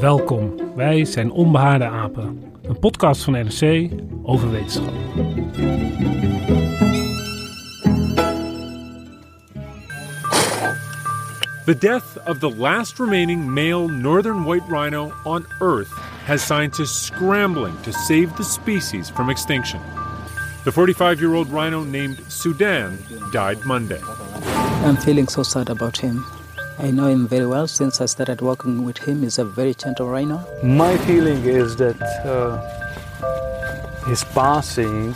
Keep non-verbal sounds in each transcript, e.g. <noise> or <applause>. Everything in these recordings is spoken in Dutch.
Welkom, wij zijn Onbehaarde Apen. Een podcast van NRC over wetenschap. The death of the last remaining male northern white rhino on Earth has scientists scrambling to save the species from extinction. The 45 year old rhino named Sudan died Monday. I'm feeling so sad about him. I know him very well since I started working with him. He's a very gentle rhino. My feeling is that uh, his passing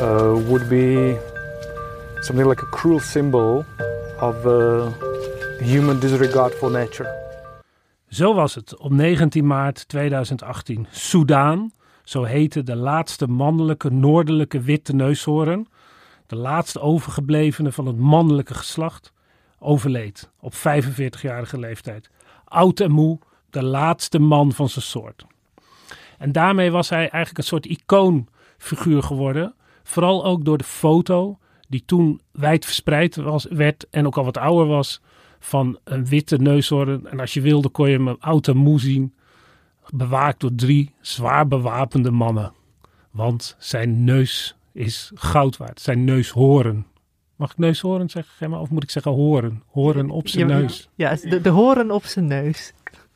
uh, would be something like a cruel symbol of uh, human disregard for nature. Zo was het op 19 maart 2018. Soudaan, zo heette de laatste mannelijke noordelijke witte neushoorn, de laatste overgeblevene van het mannelijke geslacht, overleed op 45-jarige leeftijd. Oud en moe, de laatste man van zijn soort. En daarmee was hij eigenlijk een soort icoonfiguur geworden. Vooral ook door de foto die toen wijd verspreid was, werd en ook al wat ouder was van een witte neushoorn. En als je wilde kon je hem oud en moe zien, bewaakt door drie zwaar bewapende mannen. Want zijn neus is goud waard, zijn neushoorn. Mag ik neushoorn zeggen, Gemma? Of moet ik zeggen horen? Horen op zijn Ja, neus. Ja, de, de horen op zijn neus.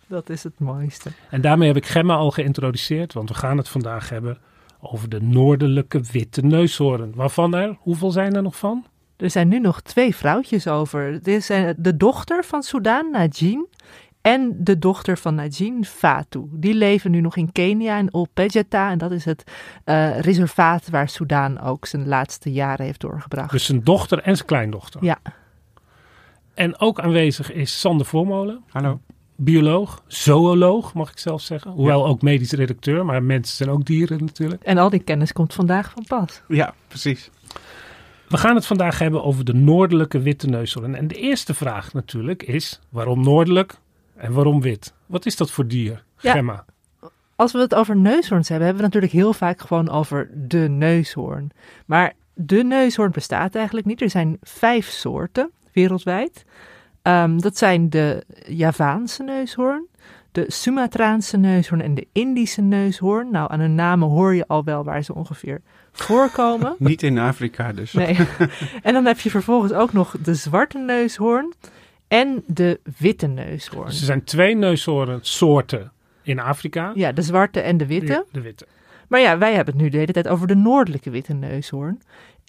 Dat is het mooiste. En daarmee heb ik Gemma al geïntroduceerd, want we gaan het vandaag hebben over de noordelijke witte neushoorn. Waarvan er, hoeveel zijn er nog van? Er zijn nu nog twee vrouwtjes over. Dit is eh, de dochter van Sudan, Najin, en de dochter van Najin, Fatu. Die leven nu nog in Kenia, in Olpejeta. En dat is het eh, reservaat waar Sudan ook zijn laatste jaren heeft doorgebracht. Dus zijn dochter en zijn kleindochter. Ja, En ook aanwezig is Sander Voormolen, Hallo. bioloog, zooloog mag ik zelf zeggen. Hoewel ook medisch redacteur, maar mensen zijn ook dieren natuurlijk. en al die kennis komt vandaag van pas. Ja, precies. We gaan het vandaag hebben over de noordelijke witte neushoorn. En de eerste vraag natuurlijk is, waarom noordelijk en waarom wit? Wat is dat voor dier, Ja. Gemma? Als we het over neushoorns hebben, hebben we het natuurlijk heel vaak gewoon over de neushoorn. Maar de neushoorn bestaat eigenlijk niet. Er zijn vijf soorten wereldwijd. Ehm, dat zijn de Javaanse neushoorn, de Sumatraanse neushoorn en de Indische neushoorn. Nou, aan hun namen hoor je al wel waar ze ongeveer voorkomen. <laughs> Niet in Afrika dus. Nee. <laughs> en dan heb je vervolgens ook nog de zwarte neushoorn en de witte neushoorn. Dus er zijn twee neushoornsoorten in Afrika. Ja, de zwarte en de witte. De witte. Maar ja, wij hebben het nu de hele tijd over de noordelijke witte neushoorn.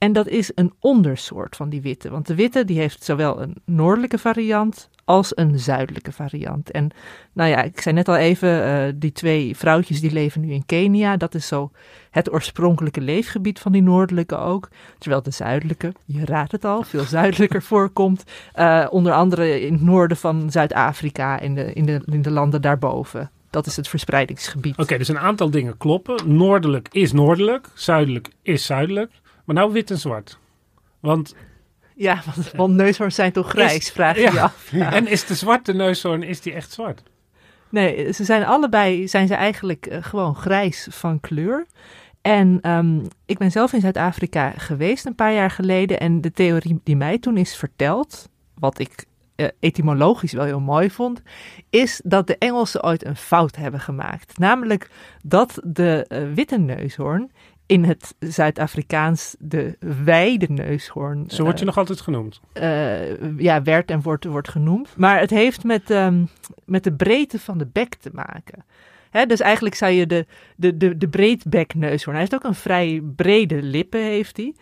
En dat is een ondersoort van die witte. Want de witte die heeft zowel een noordelijke variant als een zuidelijke variant. En nou ja, ik zei net al even, eh, die twee vrouwtjes die leven nu in Kenia. Dat is zo het oorspronkelijke leefgebied van die noordelijke ook. Terwijl de zuidelijke, je raadt het al, veel zuidelijker <laughs> voorkomt. Eh, onder andere in het noorden van Zuid-Afrika, in de, in, de, in de landen daarboven. Dat is het verspreidingsgebied. Oké, dus een aantal dingen kloppen. Noordelijk is noordelijk, zuidelijk is zuidelijk. Maar nou wit en zwart. Want, Ja, want, want neushoorns zijn toch grijs, Is- vraag je ja. je af. <laughs> En is de zwarte neushoorn, is die echt zwart? Nee, ze zijn allebei zijn ze eigenlijk eh, gewoon grijs van kleur. En ehm, ik ben zelf in Zuid-Afrika geweest een paar jaar geleden. En de theorie die mij toen is verteld, wat ik eh, etymologisch wel heel mooi vond, is dat de Engelsen ooit een fout hebben gemaakt. Namelijk dat de eh, witte neushoorn in het Zuid-Afrikaans de wijde neushoorn. Zo wordt je eh, nog altijd genoemd. eh, ja, werd en wordt, wordt genoemd. Maar het heeft met, ehm, met de breedte van de bek te maken. Hè, dus eigenlijk zou je de, de, de, de breedbekneushoorn... Hij heeft ook een vrij brede lippen, heeft hij.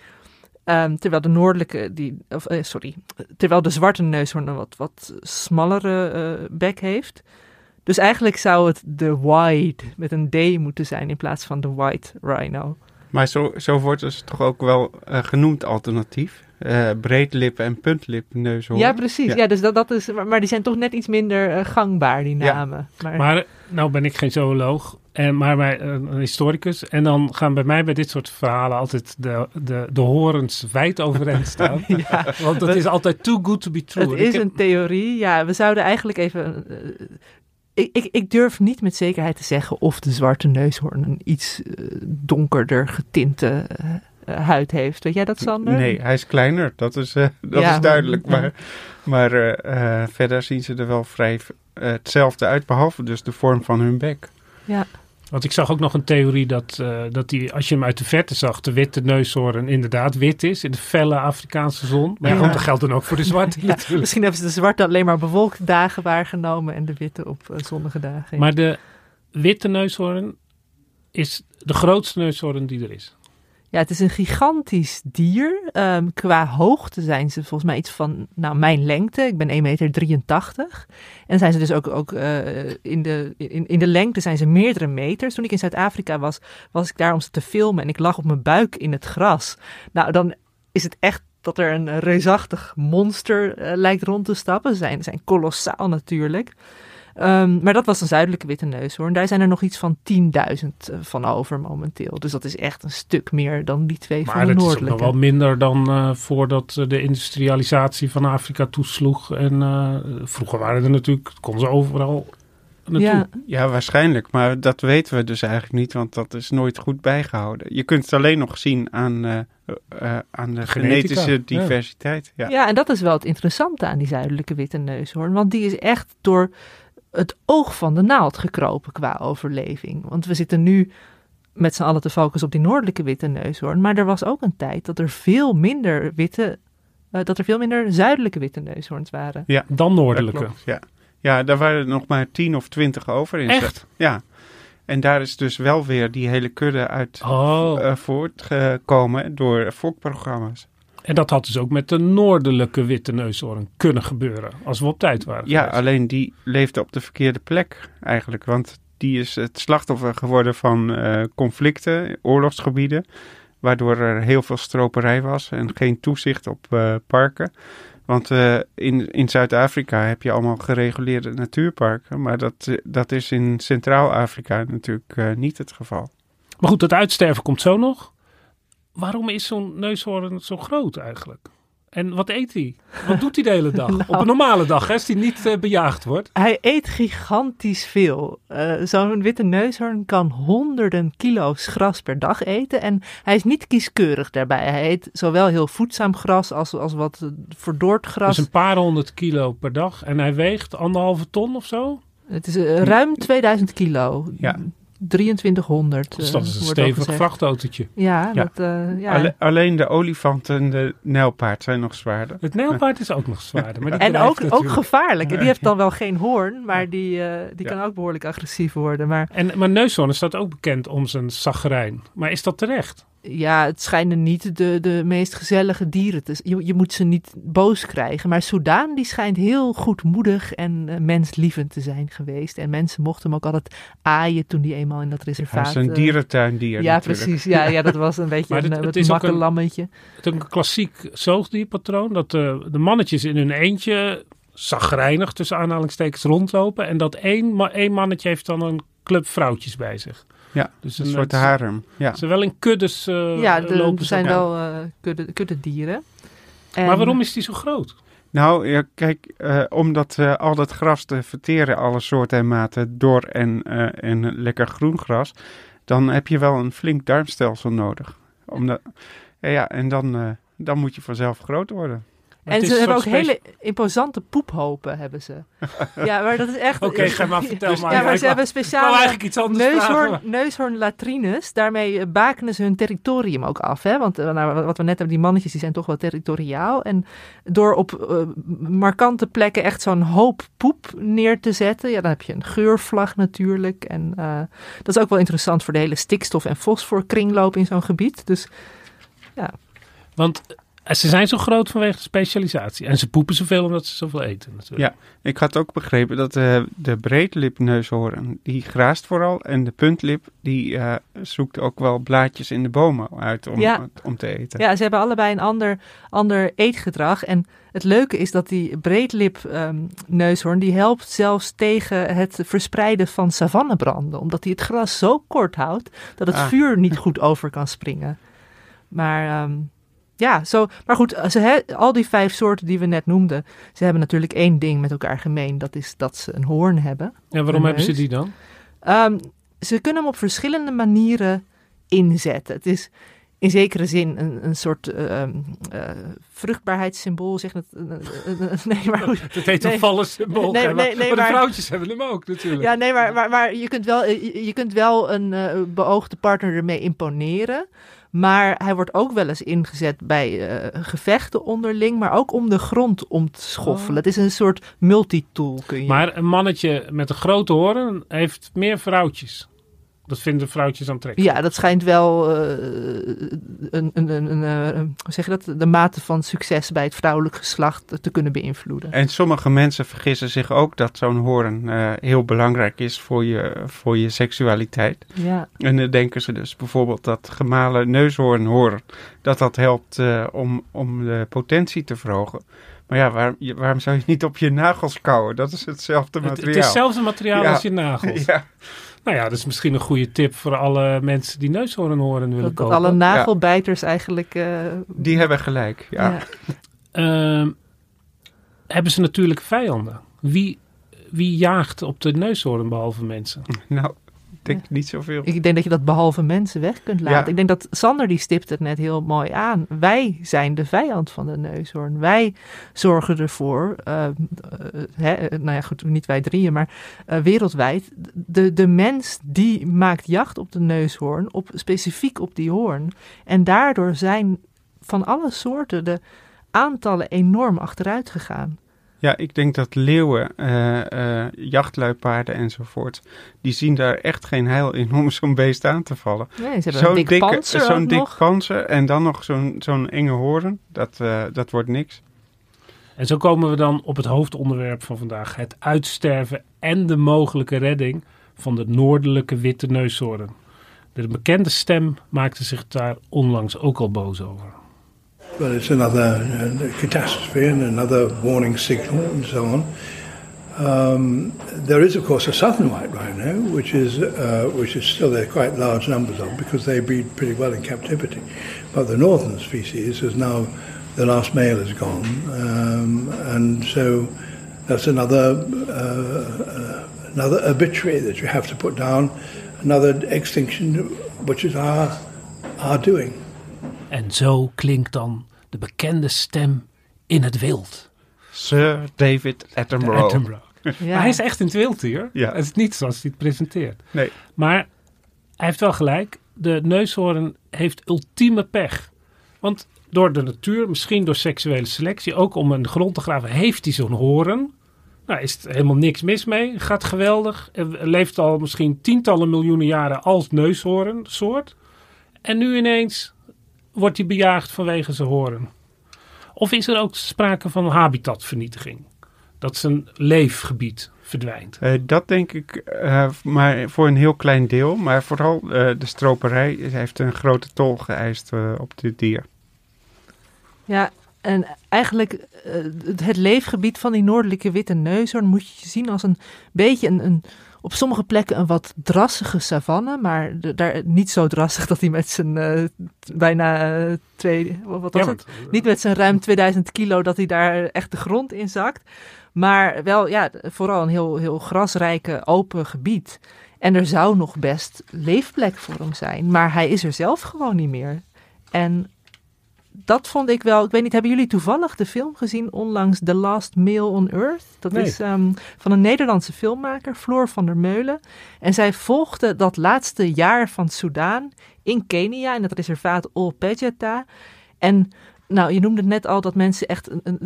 Ehm, terwijl de noordelijke, die, of, eh, sorry, terwijl de zwarte neushoorn een wat, wat smallere bek heeft. Dus eigenlijk zou het de wide met een D moeten zijn in plaats van de white rhino. Maar zo, zo wordt het toch ook wel eh, genoemd alternatief. Eh breedlippen en puntlippen neushoorn. Ja, precies. Ja. Ja. dus dat, dat is, maar, maar die zijn toch net iets minder eh, gangbaar, die Ja. namen. Maar, Maar nou ben ik geen zooloog, en, maar bij, een een historicus. En dan gaan bij mij bij dit soort verhalen altijd de, de, de horens wijd overeind <laughs> staan. ja, Want dat is altijd too good to be true. het is heb- een theorie. Ja, we zouden eigenlijk even... ik, ik, ik durf niet met zekerheid te zeggen of de zwarte neushoorn een iets eh, donkerder getinte eh, eh, huid heeft. Weet jij dat, Sander? Nee, hij is kleiner. Dat is, <laughs> dat Ja, is duidelijk. maar- Maar, maar verder zien ze er wel vrij hetzelfde uit. Behalve dus de vorm van hun bek. Ja. Want ik zag ook nog een theorie dat, eh, dat die, als je hem uit de verte zag, de witte neushoorn inderdaad wit is in de felle Afrikaanse zon. Maar ja, dat geldt dan ook voor de zwarte <laughs> Ja, misschien hebben ze de zwarte alleen maar bewolkte dagen waargenomen en de witte op eh, zonnige dagen. Maar de witte neushoorn is de grootste neushoorn die er is. Ja, het is een gigantisch dier. Ehm, qua hoogte zijn ze volgens mij iets van nou, mijn lengte. Ik ben 1,83 meter. En zijn ze dus ook, ook eh, in, de, in, in de lengte zijn ze meerdere meters. Toen ik in Zuid-Afrika was, was ik daar om ze te filmen en ik lag op mijn buik in het gras. Nou, dan is het echt dat er een reusachtig monster eh, lijkt rond te stappen. Ze zijn, zijn kolossaal natuurlijk. Ehm, maar dat was een zuidelijke witte neushoorn. Daar zijn er nog iets van 10.000 van over momenteel. Dus dat is echt een stuk meer dan die twee van Maar de dat is ook noordelijke. nog wel minder dan eh, voordat eh, de industrialisatie van Afrika toesloeg. En eh, vroeger waren er natuurlijk, konden ze overal naartoe. Ja, Ja, waarschijnlijk. Maar dat weten we dus eigenlijk niet. Want dat is nooit goed bijgehouden. Je kunt het alleen nog zien aan, eh, eh, aan de Genetica, genetische ja. diversiteit. Ja. ja. en dat is wel het interessante aan die zuidelijke witte neushoorn. Want die is echt door het oog van de naald gekropen qua overleving. Want we zitten nu met z'n allen te focussen op die noordelijke witte neushoorn. Maar er was ook een tijd dat er veel minder witte... eh, dat er veel minder zuidelijke witte neushoorns waren. Ja, Dan noordelijke. Ja. ja, daar waren er nog maar tien of twintig over. In Echt? Ja. En daar is dus wel weer die hele kudde uit Oh, eh, voortgekomen door fokprogramma's. En dat had dus ook met de noordelijke witte neushoorn kunnen gebeuren. Als we op tijd waren. Ja, geweest. alleen die leefde op de verkeerde plek eigenlijk. Want die is het slachtoffer geworden van eh, conflicten, oorlogsgebieden. Waardoor er heel veel stroperij was en geen toezicht op eh, parken. Want eh, in, in Zuid-Afrika heb je allemaal gereguleerde natuurparken. Maar dat, dat is in Centraal-Afrika natuurlijk niet het geval. Maar goed, dat uitsterven komt zo nog. Waarom is zo'n neushoorn zo groot eigenlijk? En wat eet hij? Wat doet hij de hele dag? <laughs> Op een normale dag, hè, als hij niet eh, bejaagd wordt. Hij eet gigantisch veel. Eh, Zo'n witte neushoorn kan honderden kilo's gras per dag eten. En hij is niet kieskeurig daarbij. Hij eet zowel heel voedzaam gras als, als wat verdord gras. Dus een paar honderd kilo per dag. En hij weegt anderhalve ton of zo. Het is eh, ruim 2000 kilo. Ja. 2300. Dus eh, dat is een stevig vrachtautootje. Ja, Ja. Dat, eh, ja. Alle- alleen de olifant en de nijlpaard zijn nog zwaarder. Het nijlpaard is ook nog zwaarder. Maar die <laughs> en ook, ook gevaarlijk. En die heeft dan wel geen hoorn, maar die, eh, die Ja. kan ook behoorlijk agressief worden. Maar En, maar neushoorn staat ook bekend om zijn zagrijn. Maar is dat terecht? Ja, het schijnen niet de, de meest gezellige dieren te zijn. Je, je moet ze niet boos krijgen. Maar Soudaan die schijnt heel goedmoedig en eh, menslievend te zijn geweest. En mensen mochten hem ook altijd aaien toen hij eenmaal in dat Hij reservaat... is een eh, dierentuindier Ja, natuurlijk. precies. Ja, <laughs> ja, dat was een beetje Maar een, dit- eh, het het is ook een- makkelammetje. Het is ook een klassiek zoogdierpatroon. Dat de, de mannetjes in hun eentje zagrijnig tussen aanhalingstekens rondlopen. En dat één, één mannetje heeft dan een club vrouwtjes bij zich. Ja, Dus Een een soort harem. Ja. Ze wel in kuddes eh ja, de- lopen er ze zijn wel eh kudde, kudde dieren. Maar waarom is die zo groot? Nou, ja, kijk, eh, om dat, eh, al dat gras te verteren, alle soorten en maten, door en, eh, en lekker groen gras, dan heb je wel een flink darmstelsel nodig. Omdat, ja, ja, en dan, eh, dan moet je vanzelf groot worden. Maar en ze hebben ook hele imposante poephopen, hebben ze. <laughs> ja, maar dat is echt... Oké, ga maar vertel maar. Ja, maar ik ze hebben speciale eigenlijk iets anders neushoorn, neushoornlatrines. Daarmee eh, bakenen ze hun territorium ook af. Hè? Want eh, nou, wat we net hebben, die mannetjes die zijn toch wel territoriaal. En door op eh, markante plekken echt zo'n hoop poep neer te zetten... Ja, dan heb je een geurvlag natuurlijk. En eh, dat is ook wel interessant voor de hele stikstof- en fosforkringloop in zo'n gebied. Dus ja, Want ze zijn zo groot vanwege de specialisatie. En ze poepen zoveel omdat ze zoveel eten natuurlijk. Ja, ik had ook begrepen dat eh, de breedlipneushoorn, die graast vooral. En de puntlip, die eh, zoekt ook wel blaadjes in de bomen uit om, Ja. om te eten. Ja, ze hebben allebei een ander, ander eetgedrag. En het leuke is dat die breedlip ehm, neushoorn... die helpt zelfs tegen het verspreiden van savannebranden. Omdat hij het gras zo kort houdt... dat het Ah. vuur niet goed over kan springen. Maar ehm, ja, zo, maar goed, ze, he- al die vijf soorten die we net noemden... ze hebben natuurlijk één ding met elkaar gemeen. Dat is dat ze een hoorn hebben. En waarom hebben ze die dan? Ehm, ze kunnen hem op verschillende manieren inzetten. Het is in zekere zin een, een soort eh, ehm, eh, vruchtbaarheidssymbool. Zeg het, eh, nee, maar. Dat <laughs> heet Nee. een vallen symbool. Nee, maar, nee, maar de vrouwtjes hebben hem ook natuurlijk. Ja, nee, maar, maar, maar je, kunt wel, je, je kunt wel een beoogde partner ermee imponeren. Maar hij wordt ook wel eens ingezet bij eh, gevechten onderling, maar ook om de grond om te schoffelen. Oh. Het is een soort multitool, kun je. Maar een mannetje met een grote hoorn heeft meer vrouwtjes. Dat vinden vrouwtjes aantrekkelijk. Ja, dat schijnt wel eh, een, een, een, een, eh, hoe zeg je dat? de mate van succes bij het vrouwelijk geslacht te kunnen beïnvloeden. En sommige mensen vergissen zich ook dat zo'n hoorn eh, heel belangrijk is voor je, voor je seksualiteit. Ja. En dan denken ze dus bijvoorbeeld dat gemalen neushoorn horen, dat dat helpt eh, om, om de potentie te verhogen. Maar ja, waar, waarom zou je niet op je nagels kauwen? Dat is hetzelfde Het, materiaal. het is hetzelfde materiaal Ja. als je nagels. <laughs> Ja, Nou ja, dat is misschien een goede tip voor alle mensen die neushoornhoorn willen Dat, dat kopen. alle nagelbijters eigenlijk. eh, die hebben gelijk. Ja. ja. Ehm, hebben ze natuurlijk vijanden. Wie, wie jaagt op de neushoorn behalve mensen? Nou, denk niet zoveel. Ik denk dat je dat behalve mensen weg kunt laten. Ja. Ik denk dat Sander die stipt het net heel mooi aan. Wij zijn de vijand van de neushoorn. Wij zorgen ervoor, eh, eh, hè, eh, nou ja goed, niet wij drieën, maar wereldwijd. De, de mens die maakt jacht op de neushoorn, op, specifiek op die hoorn. En daardoor zijn van alle soorten de aantallen enorm achteruit gegaan. Ja, ik denk dat leeuwen, eh, eh, jachtluipaarden enzovoort, die zien daar echt geen heil in om zo'n beest aan te vallen. Nee, ze hebben een dik dikke- panzer zo'n dik nog. panzer en dan nog zo'n zo'n enge hoorn, dat, eh, dat wordt niks. En zo komen we dan op het hoofdonderwerp van vandaag. Het uitsterven en de mogelijke redding van de noordelijke witte neushoorn. De bekende stem maakte zich daar onlangs ook al boos over. Well, it's another uh, catastrophe and another warning signal and so on. Um, there is, of course, a southern white rhino, which is uh, which is still there quite large numbers of because they breed pretty well in captivity. But the northern species is now the last male is gone, um, and so that's another uh, another obituary that you have to put down, another extinction, which is our our doing. En zo klinkt dan de bekende stem in het wild. Sir David Attenborough. Attenborough. Ja. Maar hij is echt in het wild hier. Ja. Het is niet zoals hij het presenteert. Nee. Maar hij heeft wel gelijk. De neushoorn heeft ultieme pech. Want door de natuur, misschien door seksuele selectie, ook om een grond te graven, heeft hij zo'n hoorn. Nou, is er helemaal niks mis mee. Gaat geweldig. Leeft al misschien tientallen miljoenen jaren als neushoornsoort. En nu ineens wordt hij bejaagd vanwege zijn hoorn. Of is er ook sprake van habitatvernietiging? Dat zijn leefgebied verdwijnt. Eh, dat denk ik, eh, maar voor een heel klein deel. Maar vooral eh, de stroperij heeft een grote tol geëist op dit dier. Ja, en eigenlijk eh, het- het leefgebied van die noordelijke witte neushoorn moet je zien als een beetje een, een op sommige plekken een wat drassige savanne, maar de- daar niet zo drassig dat hij met zijn eh, bijna eh, twee, wat was Ja, het? Niet met zijn ruim 2000 kilo dat hij daar echt de grond in zakt, maar wel ja, vooral een heel, heel grasrijke open gebied. En er zou nog best leefplek voor hem zijn, maar hij is er zelf gewoon niet meer. En dat vond ik wel. Ik weet niet, hebben jullie toevallig de film gezien onlangs The Last Mail on Earth? Dat Nee. is ehm, van een Nederlandse filmmaker, Floor van der Meulen. En zij volgde dat laatste jaar van Soudaan in Kenia, in het reservaat Ol Pejeta. En nou, je noemde het net al dat mensen echt een, een,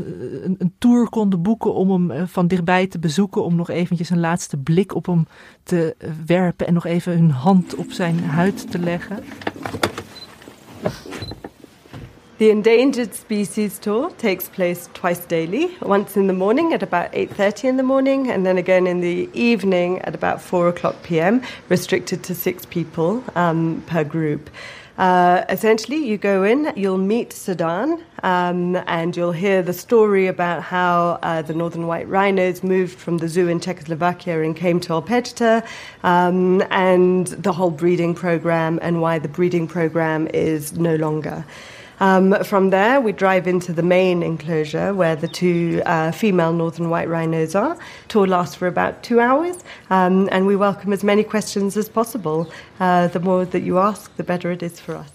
een, een tour konden boeken om hem eh, van dichtbij te bezoeken. Om nog eventjes een laatste blik op hem te eh, werpen en nog even hun hand op zijn huid te leggen. The Endangered Species Tour takes place twice daily, once in the morning at about 8.30 in the morning and then again in the evening at about 4 o'clock p.m., restricted to six people um, per group. Uh, essentially, you go in, you'll meet Sudan, um, and you'll hear the story about how uh, the northern white rhinos moved from the zoo in Czechoslovakia and came to Alpejta, um, and the whole breeding program and why the breeding program is no longer. Um, from there, we drive into the main enclosure where the two uh, female northern white rhinos are. Tour lasts for about two hours, um, and we welcome as many questions as possible. Uh, the more that you ask, the better it is for us.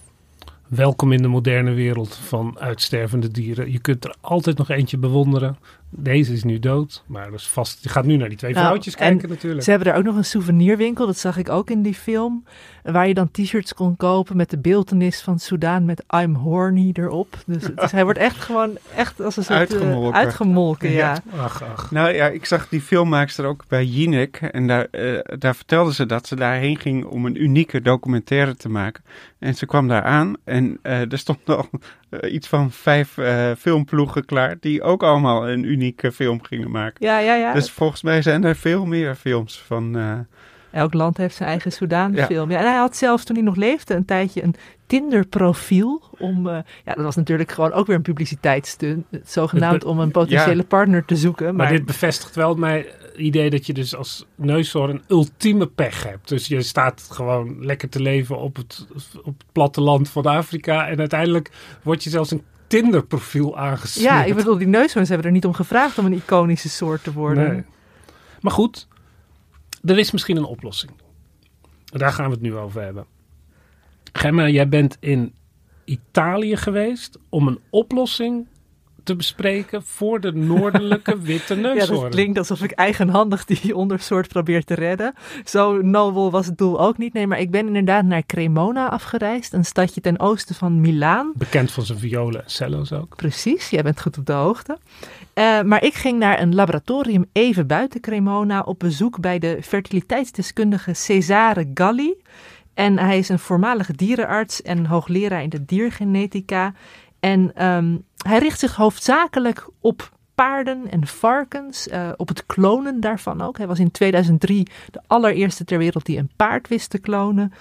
Welkom in de moderne wereld van uitstervende dieren. Je kunt er altijd nog eentje bewonderen. Deze is nu dood, maar dat is vast. Je gaat nu naar die twee Nou, vrouwtjes en kijken natuurlijk. Ze hebben er ook nog een souvenirwinkel, dat zag ik ook in die film. Waar je dan t-shirts kon kopen met de beeltenis van Soudaan met I'm horny erop. Dus, dus hij wordt echt gewoon echt als een soort eh, Uitgemolken. uitgemolken ja. Ach, ach. Nou ja, ik zag die filmmaakster ook bij Jinek. En daar, eh, daar vertelde ze dat ze daarheen ging om een unieke documentaire te maken. En ze kwam daar aan en eh, er stonden <laughs> al eh, iets van vijf eh, filmploegen klaar. Die ook allemaal een unieke film gingen maken. Ja, ja, ja. Dus volgens mij zijn er veel meer films van. eh, Elk land heeft zijn eigen Soudaan Ja. film. Ja, en hij had zelfs toen hij nog leefde een tijdje een Tinder profiel. Om, eh, ja, dat was natuurlijk gewoon ook weer een publiciteitsstunt. Zogenaamd <laughs> om een potentiële partner te zoeken. Maar, Maar, dit bevestigt wel mijn idee dat je dus als neushoorn een ultieme pech hebt. Dus je staat gewoon lekker te leven op het, op het platteland van Afrika. En uiteindelijk word je zelfs een Tinder-profiel aangesmeerd. ja, ik bedoel, die neushoorns hebben er niet om gevraagd om een iconische soort te worden. Nee. Maar goed, er is misschien een oplossing. Daar gaan we het nu over hebben. Gemma, jij bent in Italië geweest om een oplossing te bespreken voor de noordelijke <laughs> witte Ja, neushoorn. dat klinkt alsof ik eigenhandig die <laughs> ondersoort probeer te redden. Zo nobel was het doel ook niet. Nee, maar ik ben inderdaad naar Cremona afgereisd. Een stadje ten oosten van Milaan. Bekend van zijn violen en cello's ook. Precies, jij bent goed op de hoogte. Eh, maar ik ging naar een laboratorium even buiten Cremona op bezoek bij de fertiliteitsdeskundige Cesare Galli. En hij is een voormalige dierenarts en hoogleraar in de diergenetica. En ehm, hij richt zich hoofdzakelijk op paarden en varkens, eh, op het klonen daarvan ook. Hij was in 2003 de allereerste ter wereld die een paard wist te klonen.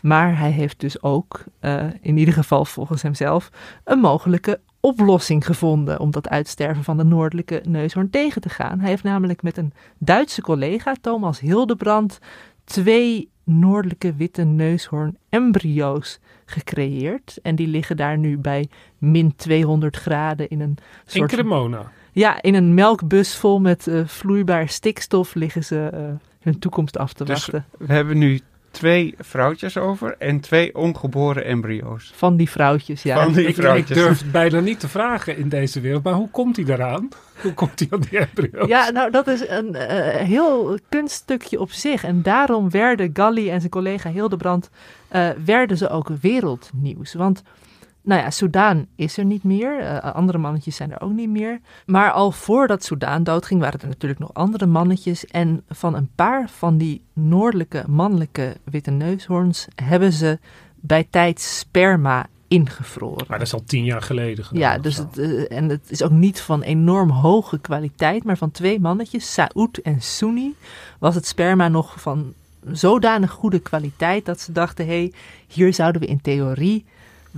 Maar hij heeft dus ook, eh, in ieder geval volgens hemzelf, een mogelijke oplossing gevonden om dat uitsterven van de noordelijke neushoorn tegen te gaan. Hij heeft namelijk met een Duitse collega, Thomas Hildebrand, twee noordelijke witte neushoorn embryo's gecreëerd. En die liggen daar nu bij min 200 graden in een In soort... Cremona. Ja, in een melkbus vol met eh, vloeibaar stikstof liggen ze eh, hun toekomst af te Dus wachten. we hebben nu twee vrouwtjes over en twee ongeboren embryo's. Van die vrouwtjes, ja. Van die Ik, ik vrouwtjes. durf het bijna niet te vragen in deze wereld. Maar hoe komt hij daaraan? Hoe komt hij aan die embryo's? Ja, nou dat is een eh, heel kunststukje op zich. En daarom werden Galli en zijn collega Hildebrand, eh, werden ze ook wereldnieuws. Want, nou ja, Soudaan is er niet meer. eh, andere mannetjes zijn er ook niet meer. Maar al voordat Soudaan doodging, waren er natuurlijk nog andere mannetjes. En van een paar van die noordelijke mannelijke witte neushoorns hebben ze bij tijd sperma ingevroren. Maar dat is al tien jaar geleden gedaan. Ja, dus het, eh, en het is ook niet van enorm hoge kwaliteit, maar van twee mannetjes, Saoud en Sunni, was het sperma nog van zodanig goede kwaliteit dat ze dachten, hé, hey, hier zouden we in theorie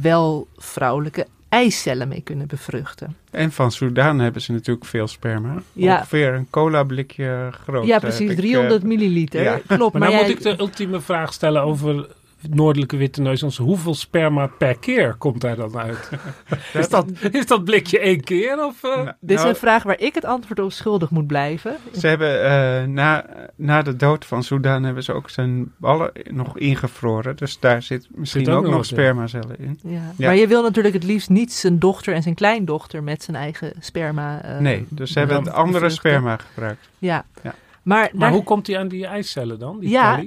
wel vrouwelijke eicellen mee kunnen bevruchten. En van Soudaan hebben ze natuurlijk veel sperma. Ja. Ongeveer een cola blikje groot. ja, heb precies, ik, eh, 300 milliliter. ja. Klopt, Maar maar, dan jij- moet ik de ultieme vraag stellen over noordelijke witte neushoorns, hoeveel sperma per keer komt daar dan uit? <laughs> is, dat, is dat blikje één keer? Of, uh? nou, Dit is een vraag waar ik het antwoord op schuldig moet blijven. Ze hebben uh, na, na de dood van Sudan hebben ze ook zijn ballen nog ingevroren. Dus daar zit misschien zit ook, ook, nog spermacellen in. Ja. ja. Maar je wil natuurlijk het liefst niet zijn dochter en zijn kleindochter met zijn eigen sperma. Uh, nee, dus ze hebben het andere sperma gebruikt. Ja. ja. Maar, maar hoe komt hij aan die eicellen dan? Die ja,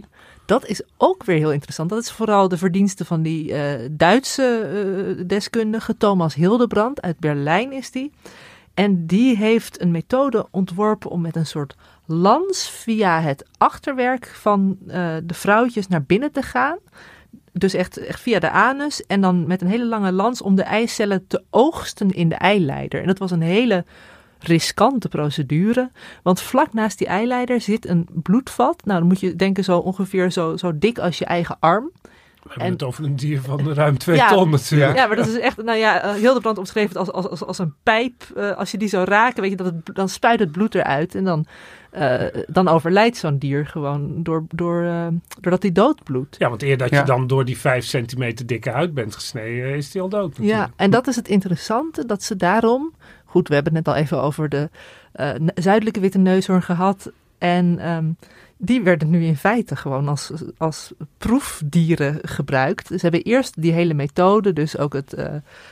dat is ook weer heel interessant. Dat is vooral de verdienste van die uh, Duitse uh, deskundige Thomas Hildebrand. Uit Berlijn is die. En die heeft een methode ontworpen om met een soort lans via het achterwerk van uh, de vrouwtjes naar binnen te gaan. Dus echt, echt via de anus. En dan met een hele lange lans om de eicellen te oogsten in de eileider. En dat was een hele riskante procedure. Want vlak naast die eileider zit een bloedvat. Nou, dan moet je denken zo ongeveer zo, zo dik als je eigen arm. We hebben en, het over een dier van ruim twee ton natuurlijk. Ja, maar dat is echt, nou ja, uh, Hildebrand omschreef het als, als, als, als een pijp. Uh, als je die zou raken, weet je, dat het, dan spuit het bloed eruit. En dan, uh, dan overlijdt zo'n dier gewoon door, door, doordat hij doodbloedt. Ja, want eer dat ja. je dan door die vijf centimeter dikke huid bent gesneden, is hij al dood natuurlijk. Ja, en dat is het interessante, dat ze daarom Goed, we hebben het net al even over de uh, zuidelijke witte neushoorn gehad. En um, die werden nu in feite gewoon als, als proefdieren gebruikt. Ze hebben eerst die hele methode, dus ook het uh,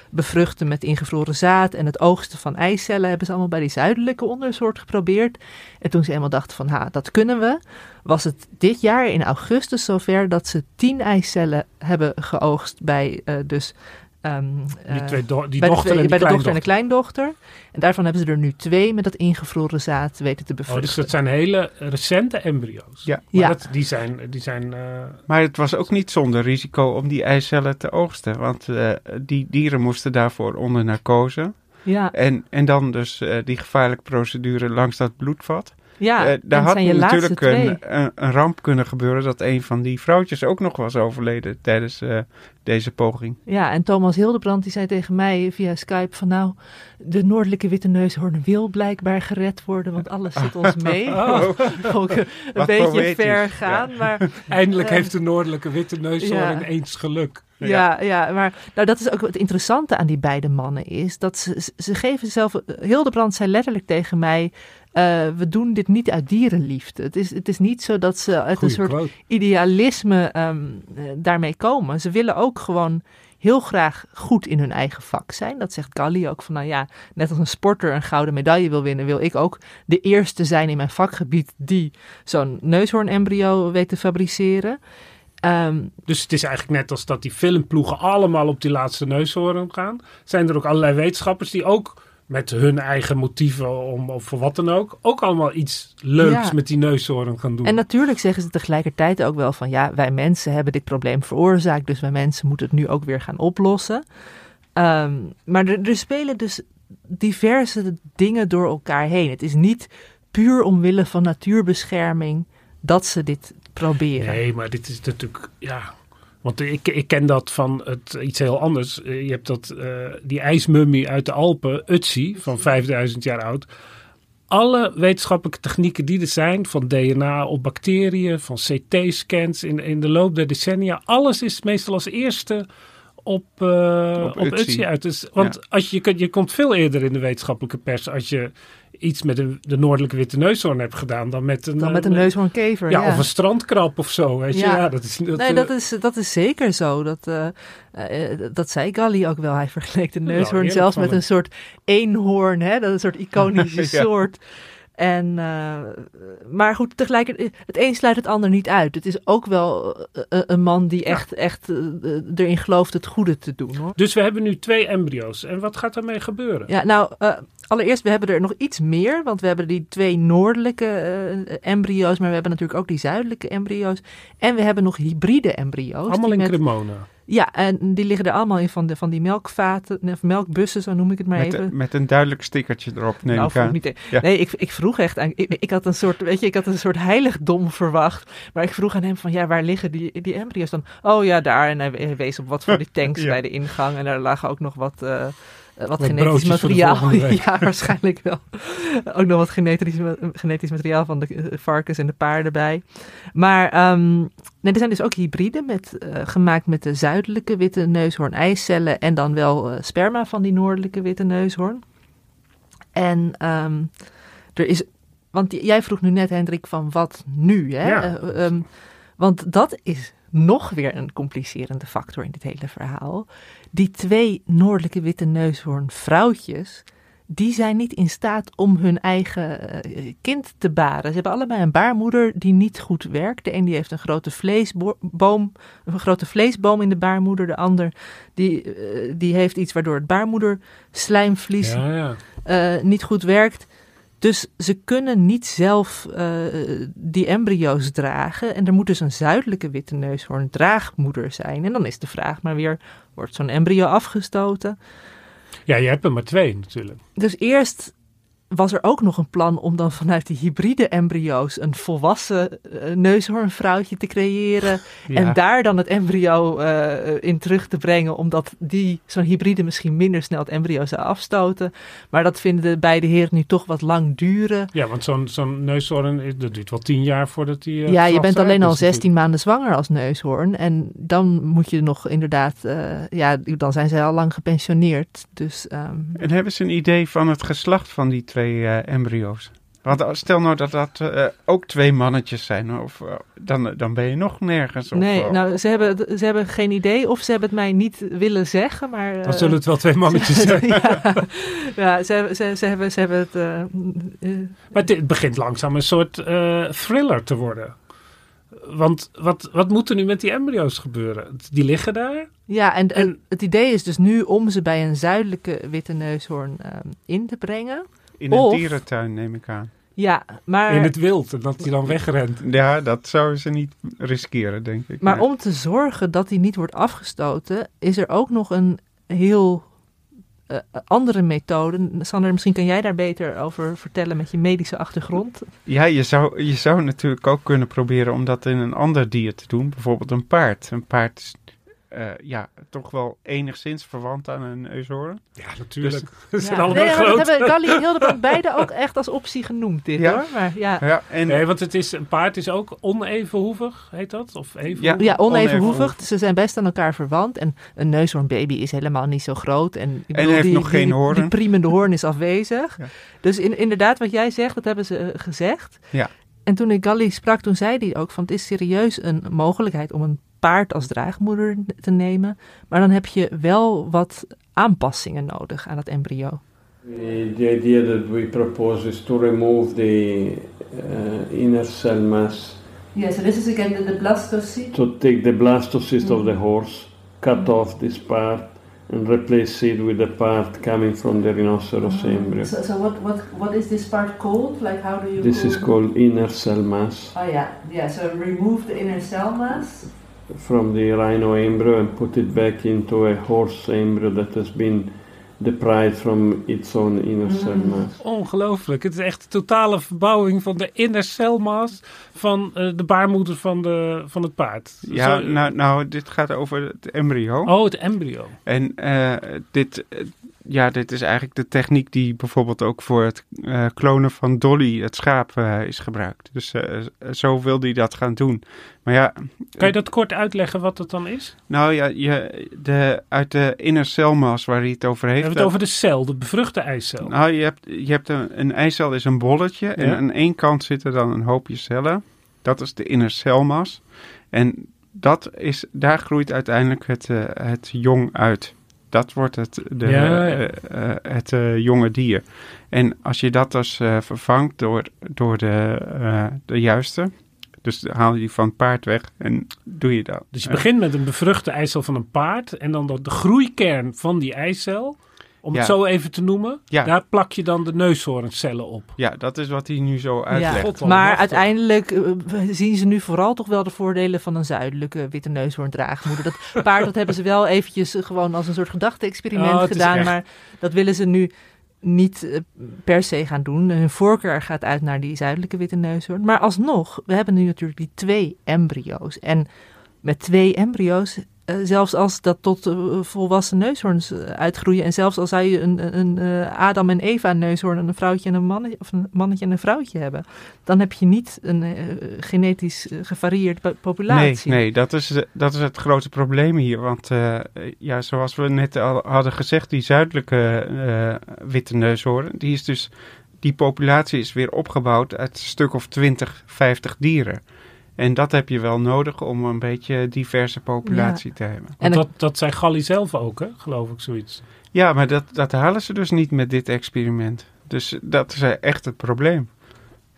bevruchten met ingevroren zaad en het oogsten van eicellen, hebben ze allemaal bij die zuidelijke ondersoort geprobeerd. En toen ze eenmaal dachten van, ha, dat kunnen we, was het dit jaar in augustus zover dat ze tien eicellen hebben geoogst bij uh, dus Um, die twee do die bij dochter de, en bij de dochter en de kleindochter. En daarvan hebben ze er nu twee met dat ingevroren zaad weten te bevruchten. Oh, dus dat zijn hele recente embryo's. Ja. Maar ja. Dat, die zijn... Die zijn uh... Maar het was ook niet zonder risico om die eicellen te oogsten. Want uh, die dieren moesten daarvoor onder narcose. Ja. En, en dan dus uh, die gevaarlijke procedure langs dat bloedvat. Ja, uh, daar had natuurlijk een, een, een, ramp kunnen gebeuren dat een van die vrouwtjes ook nog was overleden tijdens uh, deze poging. Ja, en Thomas Hildebrand die zei tegen mij via Skype van nou, de noordelijke witte neushoorn wil blijkbaar gered worden, want alles zit ons <laughs> mee. Oh. Ook een, <laughs> beetje ver gaan, ja. maar... <laughs> Eindelijk uh, heeft de noordelijke witte neushoorn ja. eens geluk. Ja, ja, maar nou, dat is ook het interessante aan die beide mannen is dat ze, ze geven zelf. Hildebrand zei letterlijk tegen mij: uh, we doen dit niet uit dierenliefde. Het is, het is niet zo dat ze uit Goeie een soort quote. idealisme um, uh, daarmee komen. Ze willen ook gewoon heel graag goed in hun eigen vak zijn. Dat zegt Galli ook van, nou ja, net als een sporter een gouden medaille wil winnen, wil ik ook de eerste zijn in mijn vakgebied die zo'n neushoornembryo weet te fabriceren. Um, dus het is eigenlijk net als dat die filmploegen allemaal op die laatste neushoorn gaan. Zijn er ook allerlei wetenschappers die ook met hun eigen motieven om, of voor wat dan ook, ook allemaal iets leuks ja. met die neushoorn gaan doen. En natuurlijk zeggen ze tegelijkertijd ook wel van ja, wij mensen hebben dit probleem veroorzaakt, dus wij mensen moeten het nu ook weer gaan oplossen. Um, maar er, er spelen dus diverse dingen door elkaar heen. Het is niet puur omwille van natuurbescherming dat ze dit proberen. Nee, maar dit is natuurlijk, ja. Want ik, ik ken dat van het, iets heel anders. Je hebt dat, uh, die ijsmummie uit de Alpen, Utsi, van 5000 jaar oud. Alle wetenschappelijke technieken die er zijn, van DNA op bacteriën, van CT-scans in, in de loop der decennia, alles is meestal als eerste op, uh, op, op Utsi uit. Dus, want ja. als je, je komt veel eerder in de wetenschappelijke pers als je iets met een, de noordelijke witte neushoorn hebt gedaan dan met een, dan met een neushoornkever. Ja, ja, of een strandkrab of zo. Weet je? Ja. ja dat is, dat, nee, dat is, dat is zeker zo. Dat, uh, uh, dat zei Galli ook wel. Hij vergeleek de neushoorn nou, zelfs met een soort eenhoorn. Hè? Dat is een soort iconische <laughs> soort. En, uh, maar goed, tegelijkertijd, het een sluit het ander niet uit. Het is ook wel uh, een man die echt, ja. echt uh, erin gelooft het goede te doen. Hoor. Dus we hebben nu twee embryo's. En wat gaat daarmee gebeuren? Ja, nou, allereerst, we hebben er nog iets meer. Want we hebben die twee noordelijke embryo's. Maar we hebben natuurlijk ook die zuidelijke embryo's. En we hebben nog hybride embryo's. Allemaal in met, Cremona. Ja, en die liggen er allemaal in van, de, van die melkvaten, of melkbussen, zo noem ik het maar met, even. Met een duidelijk stickertje erop, neem nou, ik aan. Niet, ja. Nee, ik, ik vroeg echt aan, ik, ik, had een soort, weet je, ik had een soort heiligdom verwacht. Maar ik vroeg aan hem van, ja, waar liggen die, die embryo's dan? Oh ja, daar. En hij wees op wat voor <laughs> die tanks ja. bij de ingang. En daar lagen ook nog wat... Uh, eh, wat Wat genetisch materiaal. <laughs> ja, waarschijnlijk wel. Ook nog wat genetisch, genetisch materiaal van de eh, varkens en de paarden bij. Maar ehm, nee, er zijn dus ook hybriden met, eh, gemaakt met de zuidelijke witte neushoorn eicellen en dan wel eh, sperma van die noordelijke witte neushoorn. En ehm, er is, want jij vroeg nu net Hendrik van wat nu, hè? Ja. Eh, ehm, want dat is nog weer een complicerende factor in dit hele verhaal. Die twee noordelijke witte neushoorn vrouwtjes, die zijn niet in staat om hun eigen eh, kind te baren. Ze hebben allebei een baarmoeder die niet goed werkt. De een die heeft een grote vleesboom, een grote vleesboom in de baarmoeder. De ander die, eh, die heeft iets waardoor het baarmoederslijmvlies Ja, ja. eh, niet goed werkt. Dus ze kunnen niet zelf eh, die embryo's dragen. En er moet dus een zuidelijke witte neushoorn draagmoeder zijn. En dan is de vraag maar weer, wordt zo'n embryo afgestoten? ja, je hebt er maar twee natuurlijk. Dus eerst was er ook nog een plan om dan vanuit die hybride embryo's een volwassen eh, neushoornvrouwtje te creëren. Ja. En daar dan het embryo eh, in terug te brengen, omdat die zo'n hybride misschien minder snel het embryo zou afstoten. Maar dat vinden de beide heren nu toch wat lang duren. Ja, want zo'n zo'n neushoorn, is- dat duurt wel tien jaar voordat die... eh, ja, je bent alleen al Dus dat- 16 maanden zwanger als neushoorn. En dan moet je nog inderdaad, eh, ja, dan zijn ze al lang gepensioneerd. Dus ehm, En hebben ze een idee van het geslacht van die twee eh, embryo's? Want stel nou dat dat eh, ook twee mannetjes zijn, of, eh, dan, dan ben je nog nergens. Of, nee, nou, ze hebben, ze hebben geen idee of ze hebben het mij niet willen zeggen. Maar, Dan eh, zullen het wel twee mannetjes <laughs> zijn. ja, <laughs> ja ze, hebben, ze, ze, hebben, ze hebben het. Maar dit begint langzaam een soort eh, thriller te worden. Want wat, wat moet er nu met die embryo's gebeuren? Die liggen daar. ja, en, en het idee is dus nu om ze bij een zuidelijke witte neushoorn eh, in te brengen. In een dierentuin neem ik aan. Ja, maar, in het wild. En dat die dan wegrent. Ja, dat zouden ze niet riskeren, denk ik. maar Nee. om te zorgen dat die niet wordt afgestoten, is er ook nog een heel eh, andere methode. Sander, misschien kan jij daar beter over vertellen met je medische achtergrond. Ja, je zou, je zou natuurlijk ook kunnen proberen om dat in een ander dier te doen. Bijvoorbeeld een paard. Een paard is eh, ja, toch wel enigszins verwant aan een neushoorn. Ja, natuurlijk. Dus- <laughs> Ze zijn Ja. allemaal nee, groot. dat hebben Galli en <laughs> Hildebrand beide ook echt als optie genoemd, dit Ja. hoor. Maar ja, Ja, en Nee, want het is, een paard is ook onevenhoevig, heet dat? Of even Ja. Ja, onevenhoevig. Onevenhoevig. Ze zijn best aan elkaar verwant. En een neushoornbaby is helemaal niet zo groot. En, ik bedoel, heeft die, nog geen die, hoorn. Die priemende hoorn is afwezig. Ja. Dus in, inderdaad, wat jij zegt, dat hebben ze eh, gezegd. Ja. En toen ik Galli sprak, toen zei hij ook van... het is serieus een mogelijkheid om een paard als draagmoeder te nemen. Maar dan heb je wel wat aanpassingen nodig aan het embryo. The, the idea that we propose is to remove the uh, inner cell mass, Ja, so this is again the, the blastocyst. to take the blastocyst of the horse, cut off this part, and replace it with the part coming from the rhinoceros embryo. So, so what, what, what is this part called? Like how do you This is called inner cell mass Oh yeah, yeah. So remove the inner cell mass. From the rhino embryo and put it back into a horse embryo that has been deprived from its own inner cell Mm. mass. Ongelooflijk. Het is echt de totale verbouwing van de inner celmaas van eh, de baarmoeder van, de, van het paard. ja, Zo- nou, nou, dit gaat over het embryo. Oh, het embryo. En eh, dit, eh, ja, dit is eigenlijk de techniek die bijvoorbeeld ook voor het eh, klonen van Dolly, het schaap, eh, is gebruikt. Dus eh, zo wil hij dat gaan doen. Maar ja, Kan je dat kort uitleggen wat het dan is? nou ja, je, de, uit de inner celmas waar hij het over We heeft. hebben het over de cel, de bevruchte eicel. Nou, je hebt, je hebt een, een eicel is een bolletje en aan één kant zitten dan een hoopje cellen. Dat is de inner celmas. En dat is, daar groeit uiteindelijk het, het jong uit. Dat wordt het, de, Ja, ja. eh, eh, het eh, jonge dier. En als je dat dus vervangt door, door de, de juiste, dus haal je die van het paard weg en doe je dat. Dus je begint met een bevruchte eicel van een paard en dan de, de groeikern van die eicel, om het Ja. zo even te noemen, Ja. daar plak je dan de neushoorncellen op. ja, dat is wat hij nu zo Ja, uitlegt. God, maar machtig. uiteindelijk eh, zien ze nu vooral toch wel de voordelen van een zuidelijke witte neushoorn draagmoeder. Dat <laughs> paard, dat hebben ze wel eventjes gewoon als een soort gedachte-experiment Oh, gedaan, echt- maar dat willen ze nu niet eh, per se gaan doen. Hun voorkeur gaat uit naar die zuidelijke witte neushoorn. Maar alsnog, we hebben nu natuurlijk die twee embryo's. En met twee embryo's eh, zelfs als dat tot uh, volwassen neushoorns uh, uitgroeien. En zelfs als zou je een, een, Adam en Eva neushoorn en een vrouwtje en een mannetje, of een mannetje en een vrouwtje hebben. Dan heb je niet een genetisch gevarieerd populatie. Nee, nee dat, is, dat is het grote probleem hier. Want ja, zoals we net al hadden gezegd, die zuidelijke witte neushoorn, die is dus die populatie is weer opgebouwd uit een stuk of 20, 50 dieren. En dat heb je wel nodig om een beetje diverse populatie te hebben. En dat, dat zei Galli zelf ook, hè? geloof ik, zoiets. Ja, maar dat, dat halen ze dus niet met dit experiment. Dus dat is echt het probleem.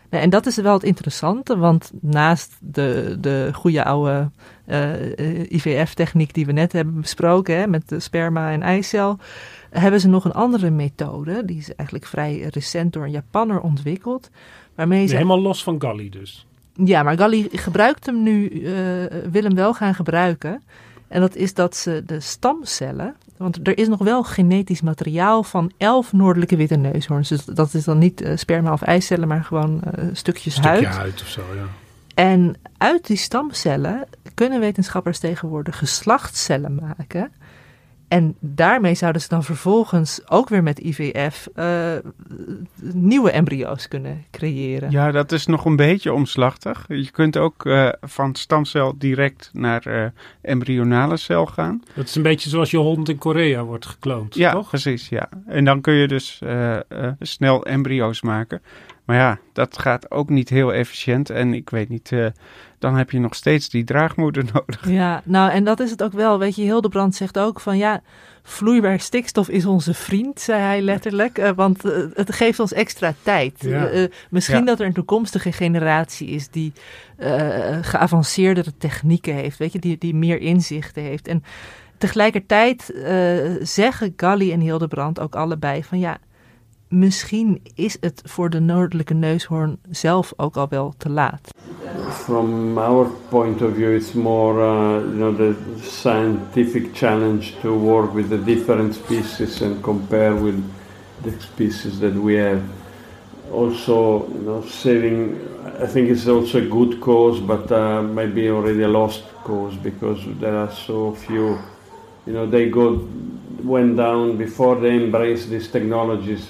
en dat is wel het interessante, want naast de, de goede oude uh, eh, IVF-techniek die we net hebben besproken, hè, met de sperma en eicel, hebben ze nog een andere methode. Die is eigenlijk vrij recent door een Japanner ontwikkeld. Waarmee ze... Helemaal los van Galli dus. Ja, maar Galli gebruikt hem nu, uh, wil hem wel gaan gebruiken. En dat is dat ze de stamcellen, want er is nog wel genetisch materiaal van elf noordelijke witte neushoorns. Dus dat is dan niet uh, sperma of eicellen, maar gewoon uh, stukjes Stukje huid. huid of zo, ja. En uit die stamcellen kunnen wetenschappers tegenwoordig geslachtscellen maken. En daarmee zouden ze dan vervolgens ook weer met IVF uh, eh, nieuwe embryo's kunnen creëren. Ja, dat is nog een beetje omslachtig. Je kunt ook uh, van stamcel direct naar uh, embryonale cel gaan. Dat is een beetje zoals je hond in Korea wordt gekloond, ja, toch? precies. Ja. En dan kun je dus snel embryo's maken. Maar ja, dat gaat ook niet heel efficiënt. En ik weet niet, uh, dan heb je nog steeds die draagmoeder <laughs> nodig. Ja, nou en dat is het ook wel. Weet je, Hildebrand zegt ook van ja, vloeibaar stikstof is onze vriend, zei hij letterlijk. Uh, want uh, het geeft ons extra tijd. Ja. misschien ja. dat er een toekomstige generatie is die geavanceerdere technieken heeft. Weet je, die, die meer inzichten heeft. En tegelijkertijd zeggen Galli en Hildebrand ook allebei van ja misschien is het voor de noordelijke neushoorn zelf ook al wel te laat. From our point of view, it's more, uh, you know, the scientific challenge to work with the different species and compare with the species that we have. Also, you know, saving. I think it's also a good cause, but uh, maybe already a lost cause because there are so few. You know, they go went down before they embrace these technologies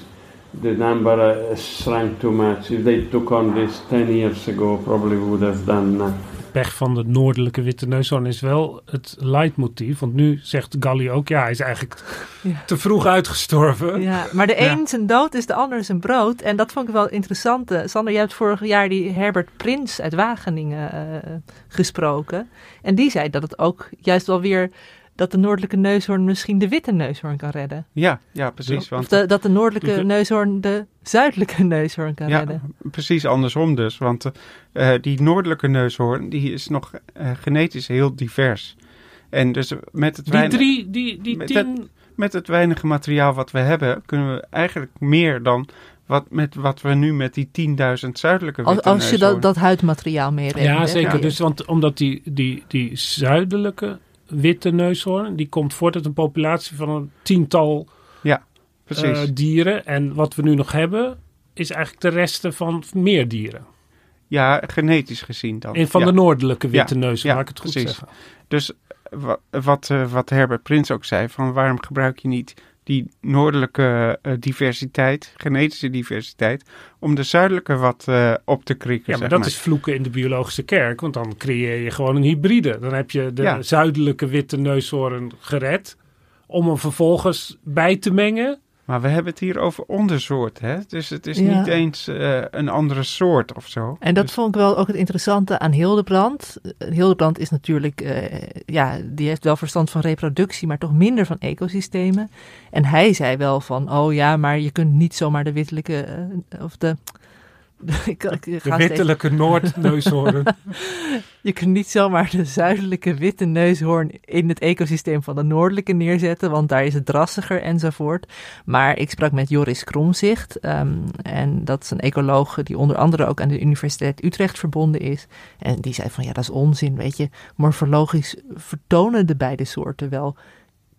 the number uh, shrank too much. If they took on this 10 years ago, probably would have done. Uh, pech van de noordelijke witte neushoorn is wel het leidmotief. Want nu zegt Galli ook, ja, hij is eigenlijk ja. te vroeg uitgestorven. Ja, maar de een zijn dood is de ander zijn brood. En dat vond ik wel interessant. Uh, Sander, jij hebt vorig jaar die Herbert Prins uit Wageningen uh, gesproken. En die zei dat het ook juist wel weer dat de noordelijke neushoorn misschien de witte neushoorn kan redden. Ja, ja precies. Want, of de, dat de noordelijke de, neushoorn de zuidelijke <laughs> neushoorn kan ja, redden. Precies andersom dus. Want uh, die noordelijke neushoorn die is nog uh, genetisch heel divers. En dus met het die weinig, drie, die, die met tien... Het, met het weinige materiaal wat we hebben, kunnen we eigenlijk meer dan wat, met wat we nu met die 10.000 zuidelijke Als, als je dat, dat huidmateriaal meer Ja, zeker. Ja. Dus, want omdat die, die, die zuidelijke witte neushoorn. Die komt voort uit een populatie van een tiental ja, precies. Uh, dieren. En wat we nu nog hebben, is eigenlijk de resten van meer dieren. Ja, genetisch gezien dan. En van ja. de noordelijke witte ja, neushoorn, ja, laat ik het goed precies. zeggen. Dus wat, uh, wat Herbert Prins ook zei, van waarom gebruik je niet die noordelijke uh, diversiteit, genetische diversiteit, om de zuidelijke wat uh, op te krikken. Ja, maar dat maar. is vloeken in de biologische kerk, want dan creëer je gewoon een hybride. Dan heb je de ja. zuidelijke witte neushoorn gered, om hem vervolgens bij te mengen. Maar we hebben het hier over ondersoort, hè? Dus het is ja. niet eens uh, een andere soort of zo. En dat dus... vond ik wel ook het interessante aan Hildebrand. Hildebrand is natuurlijk, uh, ja, die heeft wel verstand van reproductie, maar toch minder van ecosystemen. En hij zei wel van, oh ja, maar je kunt niet zomaar de wittelijke, uh, of de... <laughs> ik, ik de wittelijke. Noordneushoorn. <laughs> je kunt niet zomaar de zuidelijke witte neushoorn in het ecosysteem van de noordelijke neerzetten, want daar is het drassiger enzovoort. Maar ik sprak met Joris Kromzicht, um, en dat is een ecoloog die onder andere ook aan de Universiteit Utrecht verbonden is. En die zei van ja, dat is onzin, weet je. Morfologisch vertonen de beide soorten wel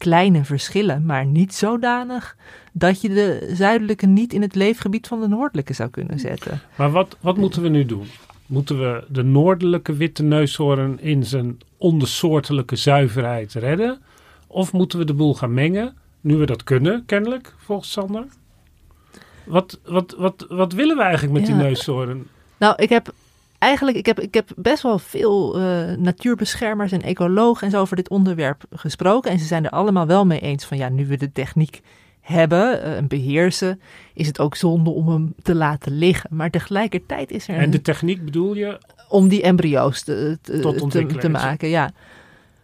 kleine verschillen, maar niet zodanig dat je de zuidelijke niet in het leefgebied van de noordelijke zou kunnen zetten. Maar wat, wat moeten we nu doen? Moeten we de noordelijke witte neushoorn in zijn ondersoortelijke zuiverheid redden? Of moeten we de boel gaan mengen, nu we dat kunnen, kennelijk, volgens Sander? Wat, wat, wat, wat willen we eigenlijk met Ja. die neushoorn? Nou, ik heb eigenlijk ik heb, ik heb best wel veel eh, natuurbeschermers en ecologen en zo over dit onderwerp gesproken. En ze zijn er allemaal wel mee eens van ja, nu we de techniek hebben eh, en beheersen, is het ook zonde om hem te laten liggen. Maar tegelijkertijd is er En een- de techniek bedoel je? om die embryo's te, te, Tot te, te maken. Ja.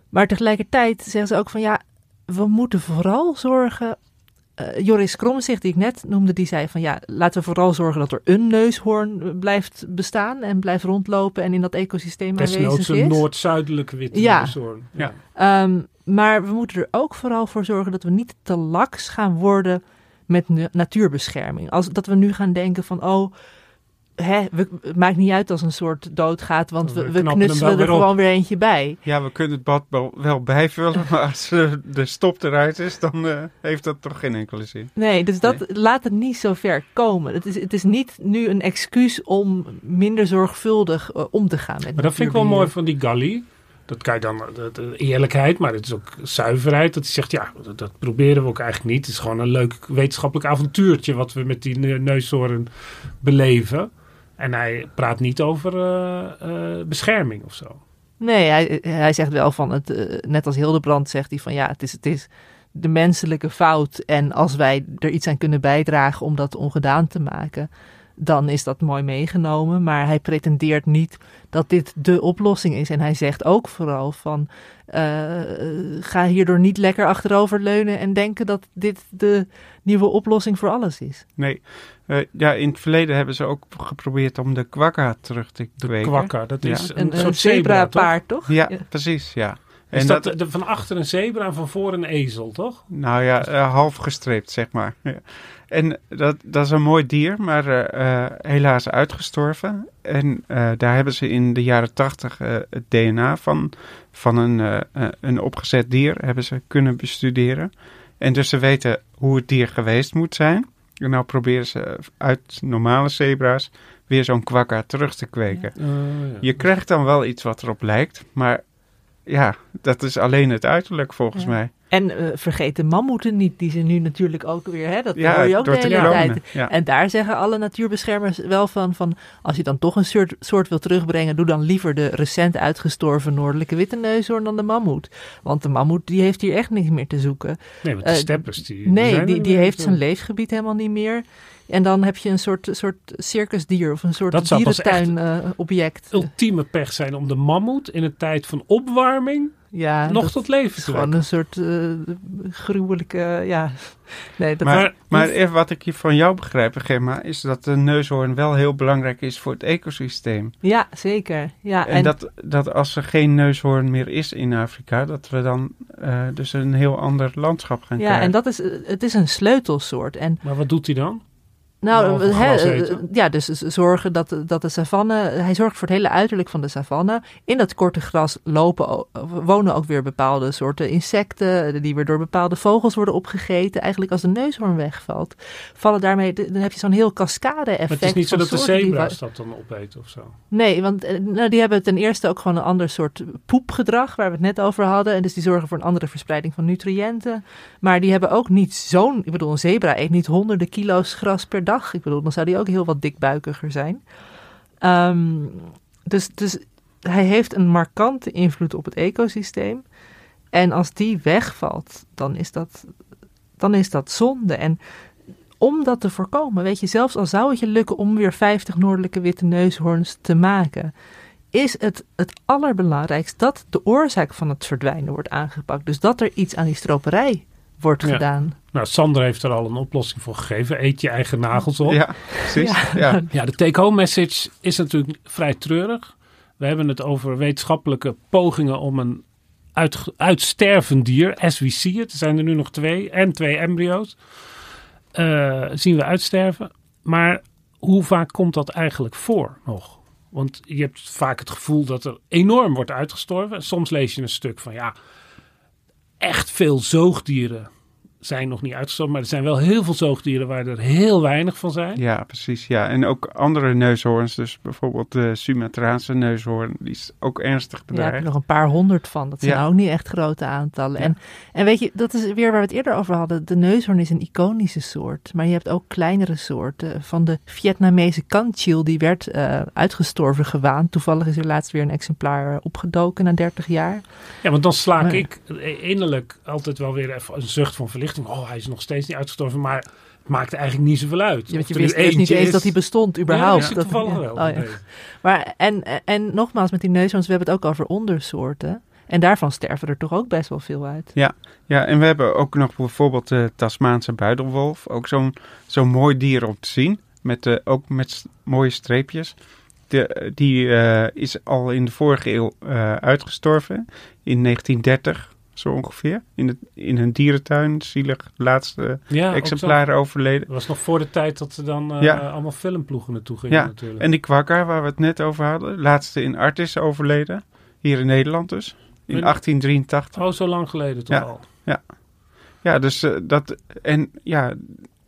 Maar tegelijkertijd zeggen ze ook van ja, we moeten vooral zorgen. Eh, Joris Kromzicht, die ik net noemde, die zei van ja, laten we vooral zorgen dat er een neushoorn eh, blijft bestaan en blijft rondlopen en in dat ecosysteem aanwezig een is. noord-zuidelijke witte Ja. neushoorn. Ja. Ehm, maar we moeten er ook vooral voor zorgen dat we niet te laks gaan worden met na- natuurbescherming. Als dat we nu gaan denken van oh, hè, we, het maakt niet uit als een soort doodgaat, want We we, knutselen er weer gewoon weer eentje bij. Ja, we kunnen het bad wel- wel bijvullen, <laughs> maar als de stop eruit is, dan eh, heeft dat toch geen enkele zin. Nee, dus dat laat het niet zo ver komen. Het is, het is niet nu een excuus om minder zorgvuldig eh, om te gaan met Maar dat vind ik wel mooi van die Galli. Dat kan je dan, de, de eerlijkheid, maar het is ook zuiverheid. Dat hij zegt, ja, dat, dat proberen we ook eigenlijk niet. Het is gewoon een leuk wetenschappelijk avontuurtje wat we met die ne- neushoorn beleven. En hij praat niet over eh, eh, bescherming of zo. Nee, hij, hij zegt wel van het, eh, net als Hildebrand zegt hij van ja, het is, het is de menselijke fout. En als wij er iets aan kunnen bijdragen om dat ongedaan te maken, dan is dat mooi meegenomen. Maar hij pretendeert niet dat dit de oplossing is. En hij zegt ook vooral van eh, ga hierdoor niet lekker achteroverleunen en denken dat dit de nieuwe oplossing voor alles is. Nee, Eh, ja, in het verleden hebben ze ook geprobeerd om de kwakka terug te kweken. Kwakka, dat Ja. is een, Een, een soort zebra, toch? zebra-paard, toch? Ja, precies, ja. Is En dat, dat, de, van achter een zebra en van voor een ezel, toch? nou ja, eh, half gestreept, zeg maar. Ja. En dat, dat is een mooi dier, maar eh, eh, helaas uitgestorven. En eh, daar hebben ze in de jaren tachtig eh, het DNA van, van een, een opgezet dier hebben ze kunnen bestuderen. En dus ze weten hoe het dier geweest moet zijn. En nou proberen ze uit normale zebra's weer zo'n kwakka terug te kweken. Oh, ja. Je krijgt dan wel iets wat erop lijkt, maar ja, dat is alleen het uiterlijk volgens Ja. mij. En eh, vergeet de mammoeten niet, die ze nu natuurlijk ook weer, hè, dat Ja, hoor je ook door de hele tijd. ja. En daar zeggen alle natuurbeschermers wel van, van, als je dan toch een soort, soort wil terugbrengen, doe dan liever de recent uitgestorven noordelijke witte neushoorn dan de mammoet. Want de mammoet, die heeft hier echt niks meer te zoeken. Nee, want de Eh, steppers, die, Nee, zijn die, die heeft zijn leefgebied helemaal niet meer. En dan heb je een soort, soort circusdier of een soort Dat zou pas dierentuin-object. ultieme pech zijn om de mammoet in een tijd van opwarming ja, nog tot leven te gewoon een soort eh, gruwelijke, ja. Nee, dat Maar, maar even wat ik hier van jou begrijp, Gemma, is dat de neushoorn wel heel belangrijk is voor het ecosysteem. Ja, zeker. Ja, En, dat, dat als er geen neushoorn meer is in Afrika, dat we dan eh, dus een heel ander landschap gaan ja, krijgen. en dat is, eh, het is een sleutelsoort. En Maar wat doet hij dan? Nou, gras eh, eten? ja, dus zorgen dat, de- dat de savanne, hij zorgt voor het hele uiterlijk van de savanne. In dat korte gras lopen, wonen ook weer bepaalde soorten insecten, eh, die weer door bepaalde vogels worden opgegeten. Eigenlijk als de neushoorn wegvalt, vallen daarmee, dan heb je zo'n heel cascade-effect. Maar het is niet zo dat de zebra's dat dan opeten of zo. Nee, want eh, nou, die hebben ten eerste ook gewoon een ander soort poepgedrag, waar we het net over hadden. En dus die zorgen voor een andere verspreiding van nutriënten. Maar die hebben ook niet zo'n... Ik bedoel, een zebra eet niet honderden kilo's gras per dag. Ik bedoel, dan zou die ook heel wat dikbuikiger zijn. Ehm, dus, dus hij heeft een markante invloed op het ecosysteem. En als die wegvalt, dan is dat, dan is dat zonde. En om dat te voorkomen, weet je, zelfs al zou het je lukken om weer 50 noordelijke witte neushoorns te maken, is het het allerbelangrijkst dat de oorzaak van het verdwijnen wordt aangepakt. Dus dat er iets aan die stroperij wordt Ja. gedaan. Nou, Sander heeft er al een oplossing voor gegeven. Eet je eigen nagels op. Ja, precies. Ja. Ja, de take-home message is natuurlijk vrij treurig. We hebben het over wetenschappelijke pogingen om een uit, uitstervend dier, as we see it, er zijn er nu nog twee, en twee embryo's, eh, zien we uitsterven. Maar hoe vaak komt dat eigenlijk voor nog? Want je hebt vaak het gevoel dat er enorm wordt uitgestorven. Soms lees je een stuk van ja, echt veel zoogdieren zijn nog niet uitgestorven, maar er zijn wel heel veel zoogdieren waar er heel weinig van zijn. Ja, precies. Ja. En ook andere neushoorns, dus bijvoorbeeld de Sumatraanse neushoorn, die is ook ernstig Ja, daar heb bedreigd. je nog een paar honderd van. Dat zijn Ja. ook niet echt grote aantallen. En, en weet je, dat is weer waar we het eerder over hadden. De neushoorn is een iconische soort. Maar je hebt ook kleinere soorten. Van de Vietnamese kantchil, die werd eh, uitgestorven gewaand. Toevallig is er laatst weer een exemplaar eh, opgedoken na 30 jaar. Ja, want dan slaak Maar- ik innerlijk altijd wel weer even een zucht van verlichting. Oh, hij is nog steeds niet uitgestorven, maar het maakt eigenlijk niet zoveel uit. Ja, want je er wist eerst niet eens is. dat hij bestond, Ja, überhaupt. ik Dat- toevallig ja. wel. Oh, ja. Nee. Maar en, en nogmaals, met die neushoorns, we hebben het ook over ondersoorten. En daarvan sterven er toch ook best wel veel uit. Ja, ja, en we hebben ook nog bijvoorbeeld de Tasmaanse buidelwolf. Ook zo'n zo'n mooi dier om te zien. Met, eh, ook met mooie streepjes. De, die eh, is al in de vorige eeuw eh, uitgestorven. In 1930 zo ongeveer. In, het, in een dierentuin. Zielig laatste Ja, exemplaren overleden. Dat was nog voor de tijd dat er dan eh, Ja. allemaal filmploegen naartoe gingen Ja, natuurlijk. en die kwakka waar we het net over hadden. Laatste in Artis overleden. Hier in Nederland dus. In En- 1883. Oh, zo lang geleden toch al. Ja, ja dus eh, dat. En ja,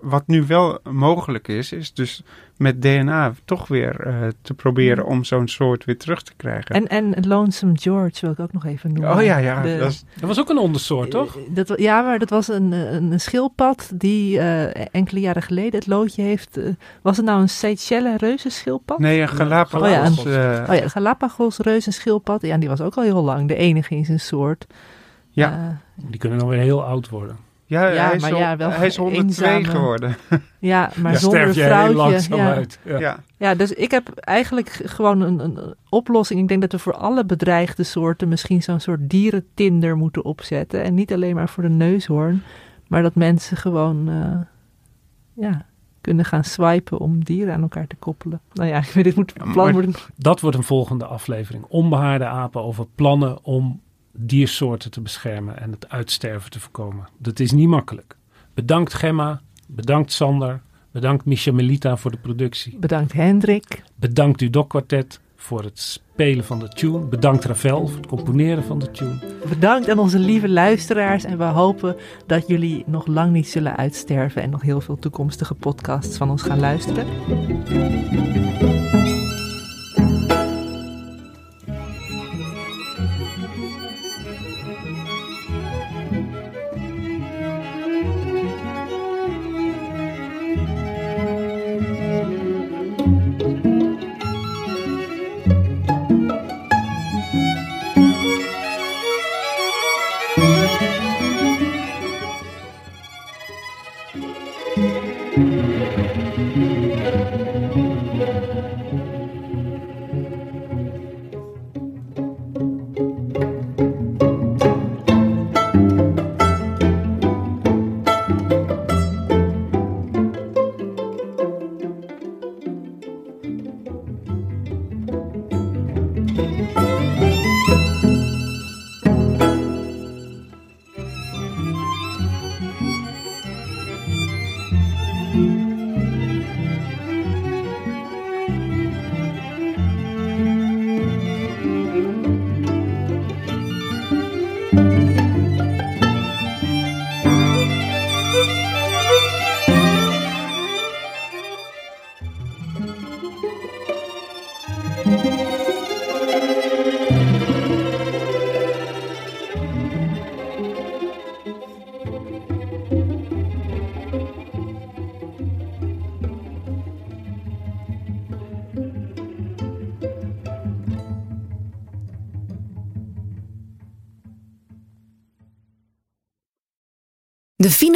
wat nu wel mogelijk is, is dus met DNA toch weer eh, te proberen om zo'n soort weer terug te krijgen. En, en Lonesome George wil ik ook nog even noemen. oh ja, ja. De- dat is, Dat was ook een ondersoort, toch? Eh, Dat, wa- ja, maar dat was een, een, een schildpad die eh, enkele jaren geleden het loodje heeft. was het nou een Seychelles reuzenschildpad? nee, een Galapagos. Oh ja, een- eh, Oh ja, de Galapagos reuzenschildpad. Ja, die was ook al heel lang. De enige in zijn soort. Ja. Die kunnen dan weer heel oud worden. Ja, ja, hij, is maar al- ja, wel hij is 102 eenzame- geworden. ja, maar Ja, zonder sterf je heel vrouwtje. langzaam ja. uit. Ja. Ja. Ja, dus ik heb eigenlijk gewoon een, een oplossing. Ik denk dat we voor alle bedreigde soorten misschien zo'n soort dierentinder moeten opzetten. En niet alleen maar voor de neushoorn, maar dat mensen gewoon eh, ja, kunnen gaan swipen om dieren aan elkaar te koppelen. Nou ja, ik <laughs> weet, dit moet plan worden. Dat wordt een volgende aflevering. Onbehaarde apen over plannen om diersoorten te beschermen en het uitsterven te voorkomen. Dat is niet makkelijk. Bedankt Gemma, bedankt Sander, bedankt Misha Melita voor de productie. Bedankt Hendrik. Bedankt Udok Quartet voor het spelen van de tune. Bedankt Ravel voor het componeren van de tune. Bedankt aan onze lieve luisteraars. En we hopen dat jullie nog lang niet zullen uitsterven. En nog heel veel toekomstige podcasts van ons gaan luisteren. De